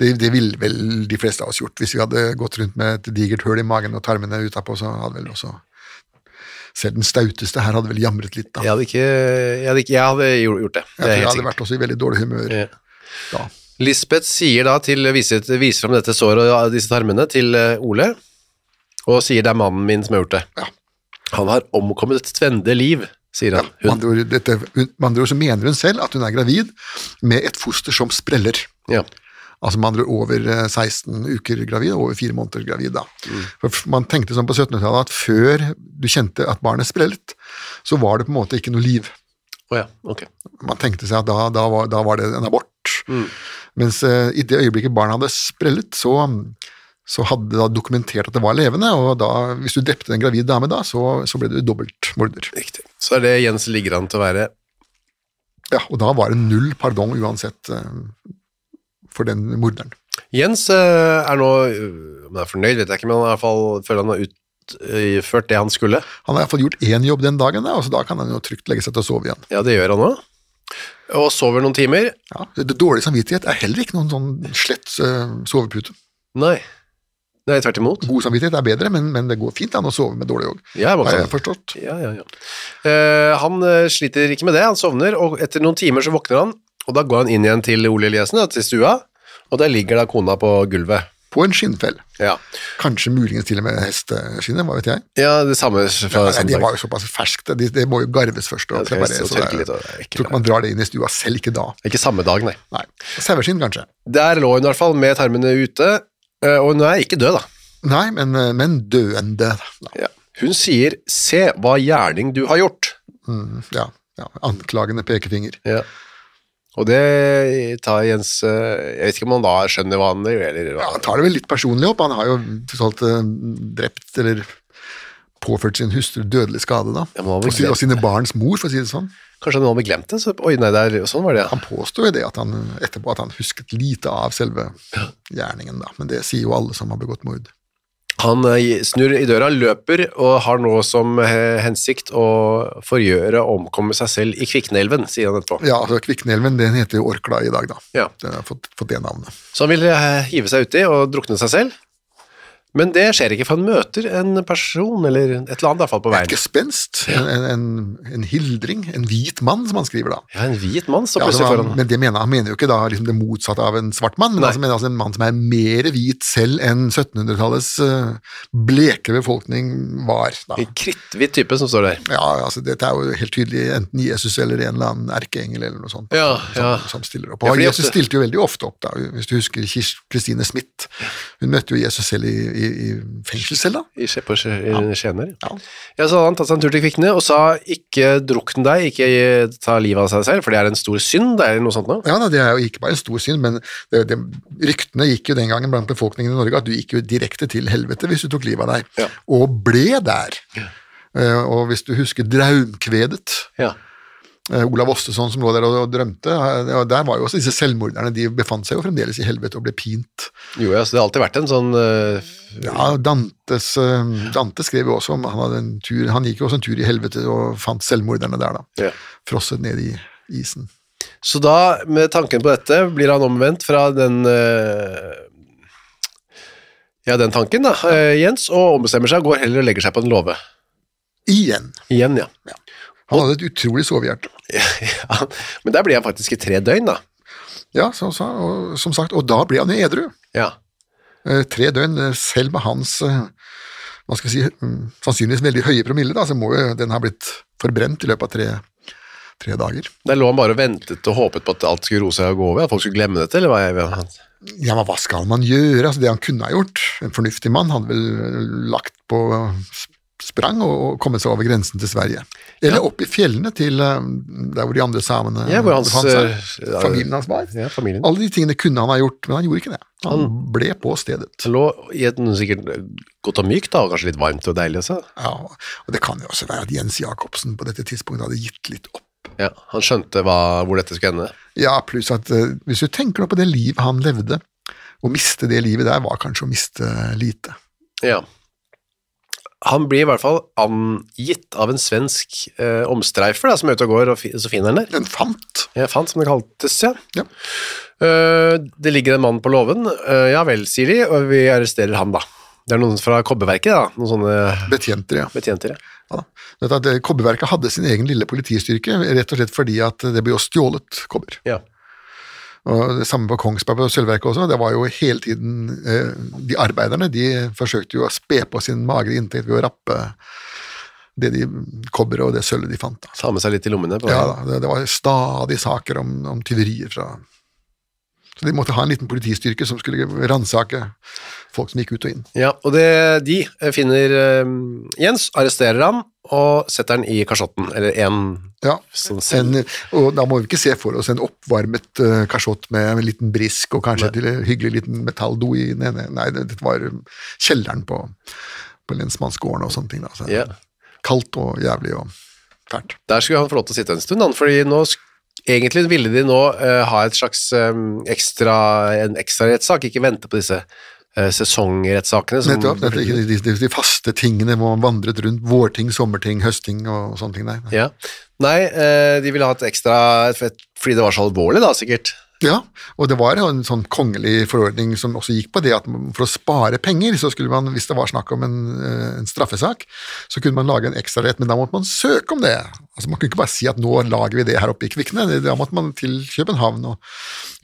Speaker 2: det, det ville vel de fleste av oss gjort. Hvis vi hadde gått rundt med et digert høl i magen og tarmene utapå, så hadde vel også selv den stauteste her hadde vel jamret litt, da.
Speaker 1: Jeg hadde ikke Jeg hadde, ikke, jeg hadde gjort gjort det.
Speaker 2: Jeg
Speaker 1: Det
Speaker 2: tror jeg hadde
Speaker 1: sikkert.
Speaker 2: vært også i veldig dårlig humør
Speaker 1: Ja.
Speaker 2: da.
Speaker 1: Lisbeth sier da til viser, viser fram dette såret og disse tarmene til eh, Ole, og sier det er mannen min som har gjort det.
Speaker 2: Ja.
Speaker 1: Han har omkommet et tvende liv, sier han.
Speaker 2: Med
Speaker 1: Hun,
Speaker 2: andre dette, med andre ord så mener hun selv at hun er gravid med et foster som spreller.
Speaker 1: ja.
Speaker 2: Altså med andre ord over eh, 16 uker gravid, over fire måneder gravid. da. For Man tenkte sånn på 1700-tallet at før du kjente at barnet sprellet, så var det på en måte ikke noe liv.
Speaker 1: Oh ja, ok.
Speaker 2: Man tenkte seg at da, da, var, da var det en abort. Mens uh, i det øyeblikket barnet hadde sprellet, så, så hadde da dokumentert at det var levende, og da, hvis du drepte en gravid dame da, så, så ble du dobbeltmorder.
Speaker 1: Riktig. Så er det Jens ligger an til å være
Speaker 2: Ja, og da var det null pardon uansett eh, for den morderen.
Speaker 1: Jens eh, er nå øh, Om han er fornøyd, vet jeg ikke, men han er i hvert fall føler han har utført det han skulle.
Speaker 2: Han har iallfall gjort én jobb den dagen, da, og så da kan han jo trygt legge seg til å sove igjen.
Speaker 1: Ja, det gjør han òg. Og sover noen timer.
Speaker 2: Ja, det, det Dårlig samvittighet er heller ikke noen sånn slett eh, sovepute.
Speaker 1: Nei. Nei, tvert imot.
Speaker 2: God samvittighet er bedre, men, men det går fint an å sove med dårlig òg.
Speaker 1: Ja,
Speaker 2: Har jeg forstått.
Speaker 1: Ja, ja, ja. Uh, han eh, sliter ikke med det, han sovner, og etter noen timer så våkner han, og da går han inn igjen til Ole Eliassen, til stua, og der ligger da kona på gulvet.
Speaker 2: På en skinnfell.
Speaker 1: Ja,
Speaker 2: Kanskje muligens til og med hesteskinnet, hva vet jeg.
Speaker 1: ja det samme fra
Speaker 2: Ja, det var jo såpass ferskt, det, det må jo garves først.
Speaker 1: Ja,
Speaker 2: Og
Speaker 1: det
Speaker 2: prepareres,
Speaker 1: og
Speaker 2: så det
Speaker 1: det
Speaker 2: Jeg tror ikke man drar det inn i stua, selv ikke da.
Speaker 1: Ikke samme dag, nei.
Speaker 2: Nei. Saueskinn, kanskje.
Speaker 1: Der lå hun i hvert fall med tarmene ute, og hun er ikke død da.
Speaker 2: Nei, men, eh, men døende. Da.
Speaker 1: Ja. Hun sier, se hva gjerning du har gjort.
Speaker 2: Mm, ja, ja. Anklagende pekefinger.
Speaker 1: Ja. Og det tar Jens, eh, jeg vet ikke om han da skjønner hva han gjør, eller
Speaker 2: Ja, han tar det vel litt personlig opp. Han har jo totalt alt eh, drept eller påført sin hustru dødelig skade, da.
Speaker 1: Ja,
Speaker 2: og, sin, og sine barns mor, for å si det sånn.
Speaker 1: Kanskje han hadde glemt det? Så, oi, nei, der, sånn var det, ja.
Speaker 2: Han påstår jo det at han, etterpå at han husket lite av selve gjerningen, da. Men det sier jo alle som har begått mord.
Speaker 1: Han eh, snur i døra, løper og har nå som eh, hensikt å forgjøre og omkomme seg selv i Kviknelven, sier han etterpå.
Speaker 2: Ja, altså Kviknelven den heter jo Orkla i dag, da.
Speaker 1: Ja.
Speaker 2: Den har fått, fått det navnet.
Speaker 1: Så han vil eh, hive seg uti og drukne seg selv. Men det skjer ikke, for han møter en person, eller et eller annet i hvert fall på
Speaker 2: Et
Speaker 1: veien.
Speaker 2: gespenst, ja. en, en, en hildring, en hvit mann, som han skriver da.
Speaker 1: Ja, en hvit mann står
Speaker 2: Ja,
Speaker 1: plutselig foran.
Speaker 2: men det mener, han mener jo ikke da liksom det motsatte av en svart mann, men
Speaker 1: Nei.
Speaker 2: altså, mener altså en mann som er mer hvit selv enn 1700-tallets uh, bleke befolkning var. Da.
Speaker 1: En kritthvit type som står der.
Speaker 2: Ja, altså Dette er jo helt tydelig enten Jesus eller en eller annen erkeengel eller noe sånt
Speaker 1: Ja,
Speaker 2: som,
Speaker 1: ja.
Speaker 2: som stiller opp. Og Jesus stilte jo veldig ofte opp, da, hvis du husker Kristine Smith. Hun møtte jo Jesus selv i, i, i fengselscella.
Speaker 1: I, på i Skjener.
Speaker 2: Ja.
Speaker 1: Ja, så hadde han tatt seg en tur til Kvikne og sa ikke drukn deg, ikke ta livet av seg selv, for det er en stor synd, det er noe sånt nå.
Speaker 2: Ja, Det er jo ikke bare en stor synd, men det, det, ryktene gikk jo den gangen blant befolkningen i Norge at du gikk jo direkte til helvete hvis du tok livet av deg,
Speaker 1: Ja.
Speaker 2: og ble der. Eh, og hvis du husker Draumkvedet,
Speaker 1: Ja.
Speaker 2: Eh, Olav Ostesson som lå der og, og drømte, eh, og der var jo også disse selvmorderne, de befant seg jo fremdeles i helvete og ble pint.
Speaker 1: Jo, ja, så det har alltid vært en sånn uh...
Speaker 2: Ja, Dantes, eh, Dante skrev jo også om han tur, han gikk jo også en tur i helvete og fant selvmorderne der, da.
Speaker 1: Ja.
Speaker 2: Frosset ned i isen.
Speaker 1: Så da, med tanken på dette, blir han omvendt fra den uh... Ja, den tanken, da, eh, Jens, og ombestemmer seg, går heller og legger seg på en låve.
Speaker 2: Igjen.
Speaker 1: Igjen, ja.
Speaker 2: Han hadde et utrolig sovehjerte. <laughs>
Speaker 1: ja. Men der ble han faktisk i tre døgn, da.
Speaker 2: Ja, så, så, og, som sagt, og da ble han jo edru.
Speaker 1: Ja.
Speaker 2: Eh, tre døgn, eh, selv med hans eh, hva skal si, mm, sannsynligvis veldig høye promille, da, så må jo den ha blitt forbrent i løpet av tre, tre dager.
Speaker 1: Der lå han bare og ventet og håpet på at alt skulle roe seg og gå over, at folk skulle glemme dette, eller hva? Jeg,
Speaker 2: Ja, men hva skal man gjøre? Altså, det han kunne ha gjort, en fornuftig mann, hadde vel lagt på s- sprang og, kommet seg over grensen til Sverige. Eller opp i fjellene til eh, der hvor de andre samene
Speaker 1: Ja, hans, eh,
Speaker 2: Familien hans var.
Speaker 1: ja, familien.
Speaker 2: Alle de tingene kunne han ha gjort, men han gjorde ikke det. Han ble på stedet.
Speaker 1: Han lå i et sikkert godt og mykt, da, og kanskje litt varmt og deilig også.
Speaker 2: Ja, og det kan jo også være at Jens Jacobsen på dette tidspunktet hadde gitt litt opp.
Speaker 1: Ja, han skjønte hva, hvor dette skulle ende.
Speaker 2: Ja, pluss at eh, hvis du tenker på det livet han levde, å miste det livet der var kanskje å miste lite.
Speaker 1: Ja. Han blir i hvert fall angitt av en svensk eh, omstreifer da, som er ute og går, og så finner han der.
Speaker 2: En fant.
Speaker 1: Ja, fant, som det kaltes, ja.
Speaker 2: Ja.
Speaker 1: Uh, det ligger en mann på låven. Uh, ja vel, sier de, og vi arresterer han, da. Det er noen fra kobberverket, da. Noen sånne
Speaker 2: Betjenter, ja.
Speaker 1: betjenter. ja.
Speaker 2: ja at eh, Kobberverket hadde sin egen lille politistyrke, rett og slett fordi at det ble jo stjålet kobber.
Speaker 1: Ja.
Speaker 2: Og det samme på Kongsberg og sølvverket også. Det var jo hele tiden eh, De arbeiderne de forsøkte jo å spe på sin magre inntekt ved å rappe det de kobberet og det sølvet de fant. Da.
Speaker 1: Ta med seg litt i lommene. På
Speaker 2: Ja, da, det, det var stadig saker om, om tyverier fra Så de måtte ha en liten politistyrke som skulle ransake folk som gikk ut og inn.
Speaker 1: Ja, og det, de finner eh, Jens, arresterer han og setter den i kasjotten, eller en
Speaker 2: Ja,
Speaker 1: sånn
Speaker 2: en, og da må vi ikke se for oss en oppvarmet uh, kasjott med en liten brisk og kanskje et lille hyggelig liten metalldo i Nei, nei Nei, det, var um, kjelleren på, på lensmannsgården og sånne ting. Da. Så,
Speaker 1: yeah.
Speaker 2: Kaldt og jævlig og fælt.
Speaker 1: Der skulle han få lov til å sitte en stund, fordi nå egentlig ville de nå uh, ha et slags um, ekstra, en ekstra rettssak, ikke vente på disse sesongrettssakene. som-
Speaker 2: Nettopp. Dette, de, de, de faste tingene hvor man vandret rundt. Vårting, sommerting, høsting og sånne ting. Nei.
Speaker 1: Ja. Nei, eh, de ville ha et ekstra, fordi det var så alvorlig da, sikkert.
Speaker 2: Ja, og det var en sånn kongelig forordning som også gikk på det at for å spare penger, så skulle man, hvis det var snakk om en, eh, en straffesak, så kunne man lage en ekstrarett, men da måtte man søke om det. Altså Man kunne ikke bare si at nå lager vi det her oppe i Kvikne, da måtte man til København og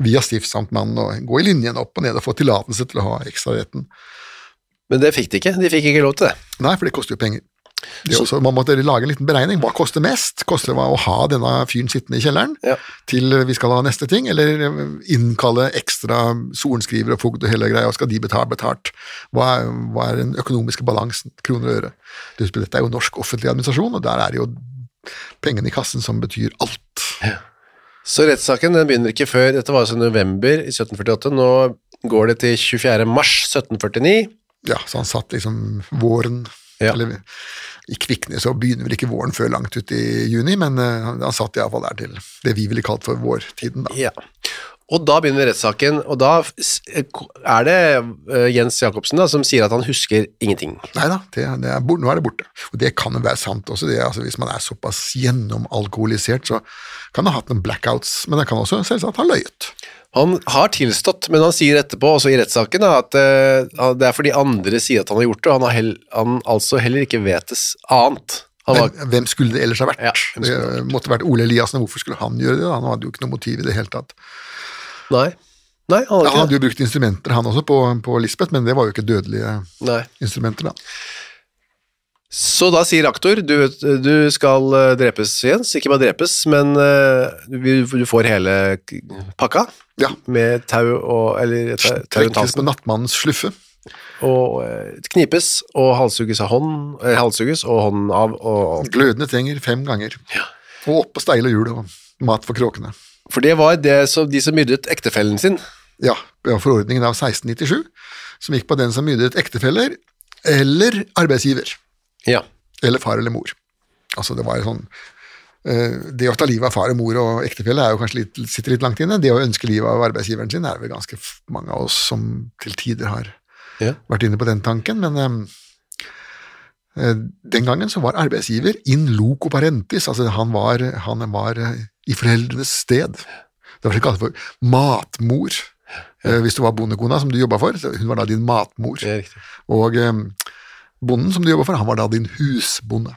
Speaker 2: via stiftsamtmannen og gå i linjen opp og ned og få tillatelse til å ha ekstraretten.
Speaker 1: Men det fikk de ikke. De fikk ikke lov til det.
Speaker 2: Nei, for det koster jo penger. Også, man måtte lage en liten beregning. Hva koster mest? Koster det å ha denne fyren sittende i kjelleren
Speaker 1: Ja.
Speaker 2: til vi skal ha neste ting, eller innkalle ekstra sorenskriver og fogd og hele greia, og skal de betale betalt? Hva er, hva er den økonomiske balansen, kroner og øre? Dette er jo norsk offentlig administrasjon, og der er det jo pengene i kassen som betyr alt.
Speaker 1: Så rettssaken den begynner ikke før, dette var altså november i 1748, nå går det til 24. mars 1749.
Speaker 2: Ja, så han satt liksom våren
Speaker 1: Ja.
Speaker 2: eller, I Kvikne så begynner vel ikke våren før langt ut i juni, men eh, han, han satt iallfall der til det vi ville kalt for vårtiden. da.
Speaker 1: Ja. Og da begynner rettssaken, og da er det eh, Jens Jacobsen da, som sier at han husker ingenting.
Speaker 2: Nei da, det, det er, nå er det borte. Og det kan jo være sant også. Det, altså, hvis man er såpass gjennomalkoholisert, så kan man ha hatt noen blackouts, men det kan også selvsagt ha løyet.
Speaker 1: Han har tilstått, men han sier etterpå, også i rettssaken, at uh, det er fordi andre sier at han har gjort det, og han, har hell, han altså heller ikke vetes annet. Var,
Speaker 2: Men hvem skulle det ellers ha vært?
Speaker 1: Ja, det
Speaker 2: vært? måtte vært Ole Eliassen, hvorfor skulle han gjøre det? Han hadde jo ikke noe motiv i det hele tatt.
Speaker 1: nei, nei, han
Speaker 2: Ja, han
Speaker 1: hadde
Speaker 2: hadde jo brukt instrumenter, han også, på, på Lisbeth, men det var jo ikke dødelige
Speaker 1: Nei.
Speaker 2: instrumenter, da.
Speaker 1: Så da sier aktor, du, du skal eh, drepes, Jens. Ikke bare drepes, men eh, du, får hele pakka
Speaker 2: Ja.
Speaker 1: med tau og Eller tau
Speaker 2: Trekkes med nattmannens sluffe.
Speaker 1: Og eh, knipes og halshugges av hånd, halshugges og hånden av. Og,
Speaker 2: Glødende trenger fem ganger. Ja. Og opp på steile hjul og mat for kråkene.
Speaker 1: for det var det som de som myrdet ektefellen sin.
Speaker 2: Ja, det var forordningen av 1697, som gikk på den som myrdet ektefeller eller arbeidsgiver.
Speaker 1: Ja.
Speaker 2: Eller far eller mor. Altså, det var jo sånn eh, Det å ta livet av far og mor og ektefelle er jo kanskje litt, sitter litt langt inne. Det å ønske livet av arbeidsgiveren sin er det vel ganske mange av oss som til tider har
Speaker 1: Ja.
Speaker 2: vært inne på den tanken, men eh, den gangen så var arbeidsgiver in loco parentis, altså han var, han var i foreldrenes sted. Det var det kalt for matmor. Ja. Hvis du var bondekona som du jobba for, hun var da din matmor. Og eh, bonden som du jobba for, han var da din husbonde.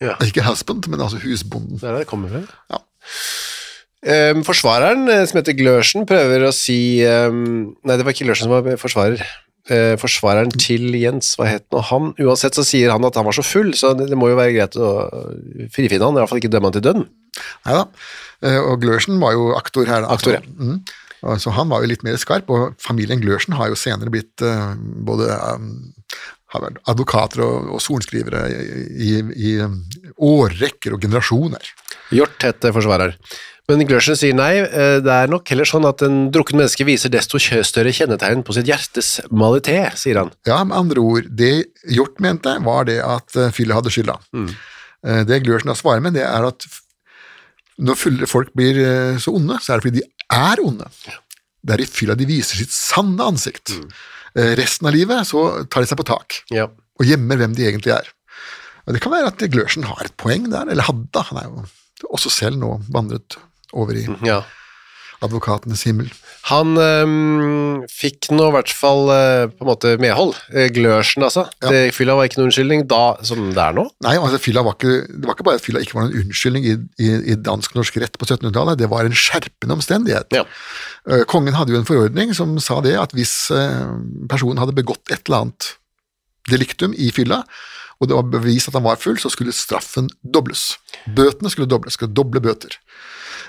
Speaker 1: Ja.
Speaker 2: Ikke husband, men altså husbonden.
Speaker 1: Det er der det kommer fra.
Speaker 2: Ja.
Speaker 1: Um, forsvareren, eh, som heter Glørsen, prøver å si um, Nei, det var ikke Glørsen som var forsvarer. Uh, forsvareren til Jens, hva het nå han? Uansett så sier han at han var så full, så det, det må jo være greit å frifinne han, i hvert fall ikke dømme han til døden.
Speaker 2: Nei da. Uh, Og Glørsen var jo aktor her. Da,
Speaker 1: Aktor, ja.
Speaker 2: mm. Så han var jo litt mer skarp, og familien Glørsen har jo senere blitt uh, både um, har vært advokater og, og sorenskrivere i, i, i årrekker og generasjoner.
Speaker 1: Hjort het eh, forsvarer. Men Glørsen sier nei, eh, det er nok heller sånn at en drukken menneske viser desto større kjennetegn på sitt hjertes malité, sier han.
Speaker 2: Ja, med andre ord, det Hjort mente, var det at Fylle hadde skylda. Mm. det Glørsen da svarer med, det er at når folk blir eh, så onde, så er det fordi de er onde. Det er i fylla de viser sitt sanne ansikt. Eh, resten av livet så tar de seg på tak
Speaker 1: Ja.
Speaker 2: og gjemmer hvem de egentlig er. Og Det kan være at Glørsen har et poeng der, eller hadde. Han er jo også selv nå vandret over i
Speaker 1: ja.
Speaker 2: advokatenes himmel.
Speaker 1: Han øhm, fikk nå i hvert fall øh, på en måte medhold. Eh, Glørsen, altså.
Speaker 2: Ja.
Speaker 1: Det, fylla var ikke noen unnskyldning da som det er nå.
Speaker 2: Nei, altså fylla var ikke, Det var ikke bare at fylla ikke var noen unnskyldning i, i, i dansk-norsk rett på 1700-tallet, det var en skjerpende omstendighet.
Speaker 1: Ja.
Speaker 2: Eh, Kongen hadde jo en forordning som sa det at hvis personen hadde begått et eller annet deliktum i fylla, og det var bevist at han var full, så skulle straffen dobles. Bøtene skulle dobles, skulle doble bøter.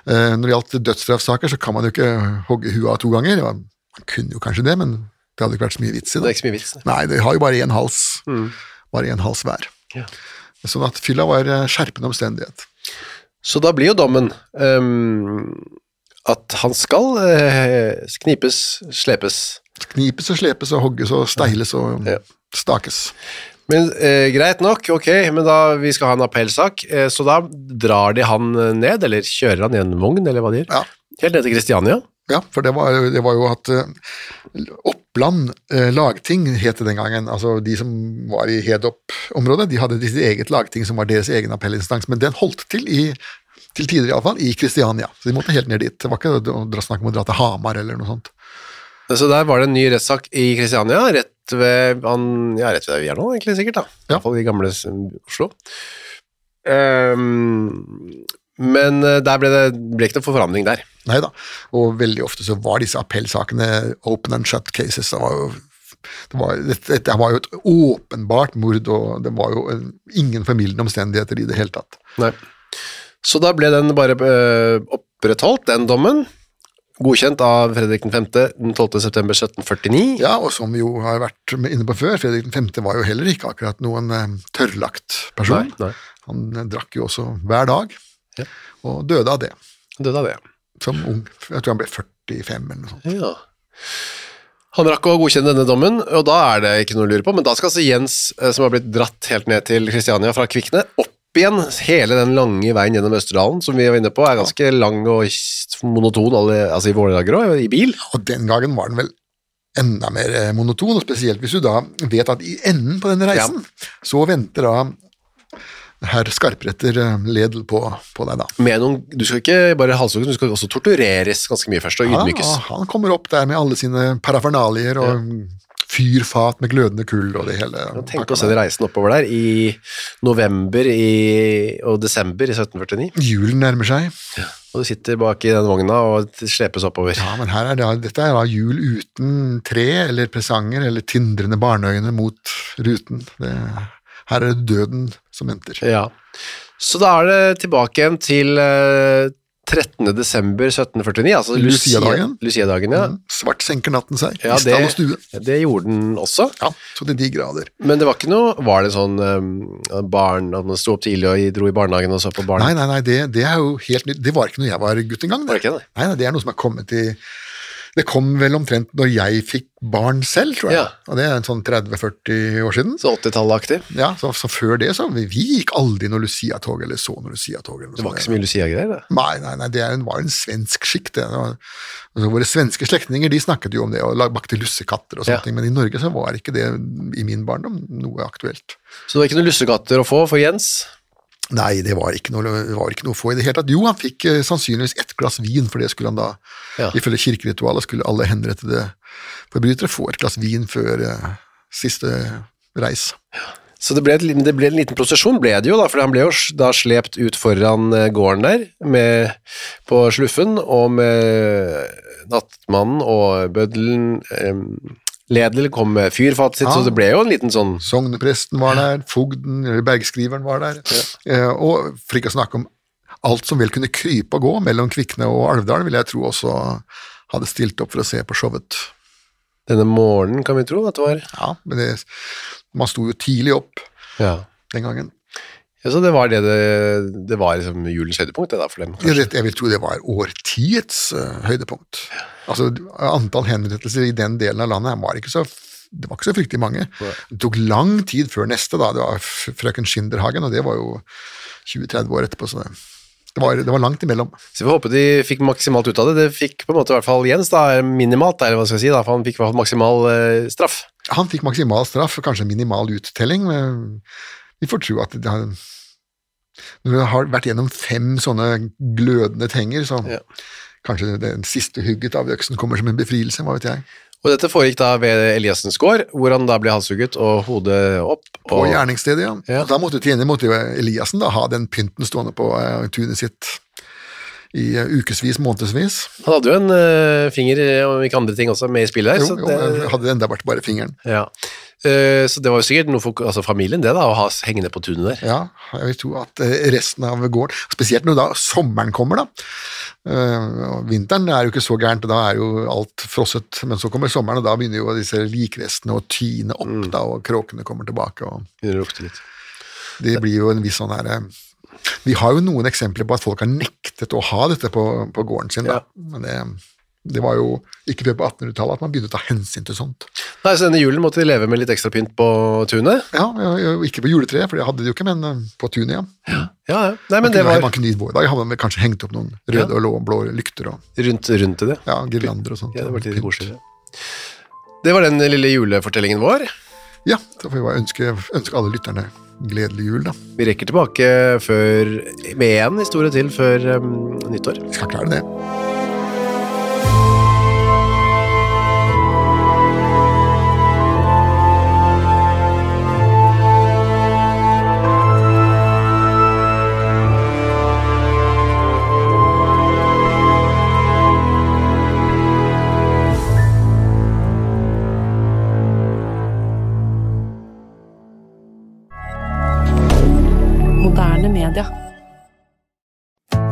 Speaker 2: Eh, Når det gjaldt dødsstraffsaker, så kan man jo ikke hogge huet av to ganger. Man kunne jo kanskje det, men det hadde ikke vært så mye vits i
Speaker 1: Det er
Speaker 2: det.
Speaker 1: ikke så mye vits.
Speaker 2: Nei, det har jo bare én hals. Bare én hals hver.
Speaker 1: Ja.
Speaker 2: Sånn at fylla var eh, skjerpende omstendighet.
Speaker 1: Så da blir jo dommen um, at han skal uh, knipes, slepes.
Speaker 2: Knipes og slepes og hogges og steiles og
Speaker 1: Ja.
Speaker 2: stakes.
Speaker 1: Men eh, greit nok, ok, men da vi skal ha en appellsak, eh, så da drar de han eh, ned, eller kjører han i en vogn, eller hva de gjør?
Speaker 2: Ja.
Speaker 1: Helt ned til Kristiania?
Speaker 2: Ja, for det var, det var jo at eh, Oppland eh, lagting het det den gangen. Altså de som var i Hedop-området, de hadde sitt eget lagting som var deres egen appellinstans, men den holdt til i til tider iallfall, i Kristiania. Så de måtte helt ned dit. Det var ikke å dra snakk om å dra til Hamar eller noe sånt.
Speaker 1: Så der var det en ny rettssak i Kristiania, rett ved, han, ja, rett ved der vi er nå, egentlig sikkert da.
Speaker 2: Ja.
Speaker 1: fall i gamle Oslo. Um, men eh, der ble det ble ikke noe forandring der.
Speaker 2: Nei da. Og veldig ofte så var disse appellsakene open and shut cases. Det var jo det var, dette, dette var jo et åpenbart mord, og det var jo ingen formildende omstendigheter i det hele tatt.
Speaker 1: Nei. Så da ble den bare eh, opprettholdt, den dommen, godkjent av Fredrik 5. den 12. september 1749.
Speaker 2: Ja, og som vi jo har vært inne på før, Fredrik 5. var jo heller ikke akkurat noen eh, tørrlagt person.
Speaker 1: Nei, nei.
Speaker 2: Han eh, drakk jo også hver dag,
Speaker 1: Ja.
Speaker 2: og døde av det.
Speaker 1: Døde av det.
Speaker 2: Som ung. Jeg tror han ble 45 eller noe sånt.
Speaker 1: Ja. Han rakk å godkjenne denne dommen, og da er det ikke noe å lure på, men da skal altså Jens, eh, som har blitt dratt helt ned til Kristiania fra Kvikne, opp igjen hele den lange veien gjennom Østerdalen, som vi var inne på, er ganske lang og monoton, alle- altså i våre dager òg, i bil.
Speaker 2: Og den gangen var den vel enda mer eh, monoton, og spesielt hvis du da vet at i enden på denne reisen, så venter da herr Skarpretter eh, Ledel på, på deg da.
Speaker 1: Med noen, du skal ikke bare halshugges, du skal også tortureres ganske mye først, og ydmykes.
Speaker 2: Ja, han kommer opp der med alle sine parafernalier og fyrfat med glødende kull og det hele.
Speaker 1: Tenk å se den reisen oppover der i november i, og desember i 1749,
Speaker 2: Julen nærmer seg.
Speaker 1: og du sitter bak i den vogna og slepes oppover.
Speaker 2: Ja, men er det, dette er da jul uten tre eller presanger eller tindrende barneøyne mot ruten. Det, her er det døden som venter.
Speaker 1: Ja. Så da er det tilbake igjen til eh, 13. desember 1749, altså
Speaker 2: Lucia-dagen.
Speaker 1: Lucia-dagen, ja.
Speaker 2: Mm. Svart senker natten seg,
Speaker 1: Ja,
Speaker 2: i stall og stue.
Speaker 1: det gjorde den også.
Speaker 2: Ja, så til de grader.
Speaker 1: Men det var ikke noe Var det sånn um, barn At man sto opp tidlig og dro i barnehagen og så på barn?
Speaker 2: Nei, nei, nei, det, det er jo helt nytt. Det var ikke noe jeg var gutt engang.
Speaker 1: Det ikke det?
Speaker 2: Nei, nei, det er noe som er kommet i Det kom vel omtrent når jeg fikk barn selv, tror jeg.
Speaker 1: Ja.
Speaker 2: Og det er en sånn 30-40 år siden.
Speaker 1: Så 80-tallet-aktig?
Speaker 2: Ja, så, så før det så vi, vi gikk aldri noe Lucia-tog eller så noe Lucia-tog.
Speaker 1: Det var ikke så mye Lucia-greier, det.
Speaker 2: Nei, nei, nei, det en- var en svensk skikk. det. det var, altså, våre svenske slektninger de snakket jo om det, og bakte lussekatter og sånne
Speaker 1: Ja.
Speaker 2: ting, men i Norge så var ikke det i min barndom noe aktuelt.
Speaker 1: Så det var ikke noen lussekatter å få for Jens?
Speaker 2: Nei, det var ikke noe, var ikke noe få i det hele tatt. Jo, han fikk eh, sannsynligvis ett glass vin, for det skulle han da,
Speaker 1: Ja.
Speaker 2: ifølge kirkeritualet, skulle alle henrettede forbrytere få et glass vin før eh, siste reis.
Speaker 1: Så det ble, et, det ble en liten prosesjon, ble det jo da, for han ble jo da slept ut foran eh, gården der, med, på sluffen, og med nattmannen og bøddelen, eh, Ledel kom med fyrfatet sitt,
Speaker 2: Ja.
Speaker 1: så det ble jo en liten sånn
Speaker 2: Sognepresten var der, fogden, eller bergskriveren var der, ja. og for ikke å snakke om alt som vel kunne krype og gå mellom Kvikne og Alvdal, vil jeg tro også hadde stilt opp for å se på showet.
Speaker 1: Denne morgenen, kan vi tro at det var.
Speaker 2: Ja, men det, man sto jo tidlig opp
Speaker 1: Ja.
Speaker 2: den gangen.
Speaker 1: Ja, så det var det det, det var liksom julens høydepunkt det da for dem.
Speaker 2: Vet, jeg vil tro det var årtiets uh, høydepunkt. Altså, antall henrettelser i den delen av landet var ikke så det var ikke så fryktelig mange. Det tok lang tid før neste, da. Det var frøken Schinderhagen, og det var jo 20-30 år etterpå, så det, det, var, det var langt imellom.
Speaker 1: Så vi får håpe de fikk maksimalt ut av det. Det fikk på en måte i hvert fall Jens da, minimalt, eller hva skal jeg si da, for han fikk i hvert fall maksimal eh, straff.
Speaker 2: Han fikk maksimal straff, kanskje minimal uttelling, men vi får tro at det har Når du har vært gjennom fem sånne glødende tenger, så
Speaker 1: Ja.
Speaker 2: kanskje den siste hugget av øksen kommer som en befrielse, hva vet jeg.
Speaker 1: Og dette foregikk da ved Eliassens gård, hvor han da ble halshugget og hodet opp.
Speaker 2: På gjerningsstedet, ja.
Speaker 1: Ja.
Speaker 2: Da måtte tjener måtte jo Eliassen da ha den pynten stående på uh, tunet sitt i uh, ukevis, månedsvis.
Speaker 1: han hadde jo en uh, finger, om ikke andre ting også, med i spillet der.
Speaker 2: Jo,
Speaker 1: så
Speaker 2: jo,
Speaker 1: det,
Speaker 2: hadde det enda vært bare fingeren.
Speaker 1: ja. Eh, så det var jo sikkert noe for altså familien det da, å ha hengende på tunet der.
Speaker 2: Ja, jeg vil tro at eh, resten av gården, spesielt når da sommeren kommer da, eh, vinteren er jo ikke så gærent, da er jo alt frosset, men så kommer sommeren, og da begynner jo disse likrestene å tyne opp
Speaker 1: Mm.
Speaker 2: da, og kråkene kommer tilbake, og
Speaker 1: Begynner å lukte litt.
Speaker 2: det blir jo en viss sånn her, eh, vi har jo noen eksempler på at folk har nektet å ha dette på, på gården sin da,
Speaker 1: Ja.
Speaker 2: men det, Det var jo ikke før på 1800-tallet at man begynte å ta hensyn til sånt.
Speaker 1: Nei, så denne julen måtte de leve med litt ekstra pynt på tunet?
Speaker 2: Ja, ja, ja, Ikke på juletreet, for det hadde de jo ikke, men eh, på tunet, ja.
Speaker 1: Ja, ja. Nei, men
Speaker 2: Man
Speaker 1: det var
Speaker 2: man kunne gitt vår dag hadde man kanskje hengt opp noen røde og blå, lykter og
Speaker 1: rundt, rundt det.
Speaker 2: ja, girlander og sånt.
Speaker 1: Ja, det var litt
Speaker 2: Pynt.
Speaker 1: Det var den lille julefortellingen vår.
Speaker 2: Ja, da får vi bare ønske, ønske alle lytterne gledelig jul, da.
Speaker 1: Vi rekker tilbake før, med én historie til før um, nyttår.
Speaker 2: Vi skal klare det.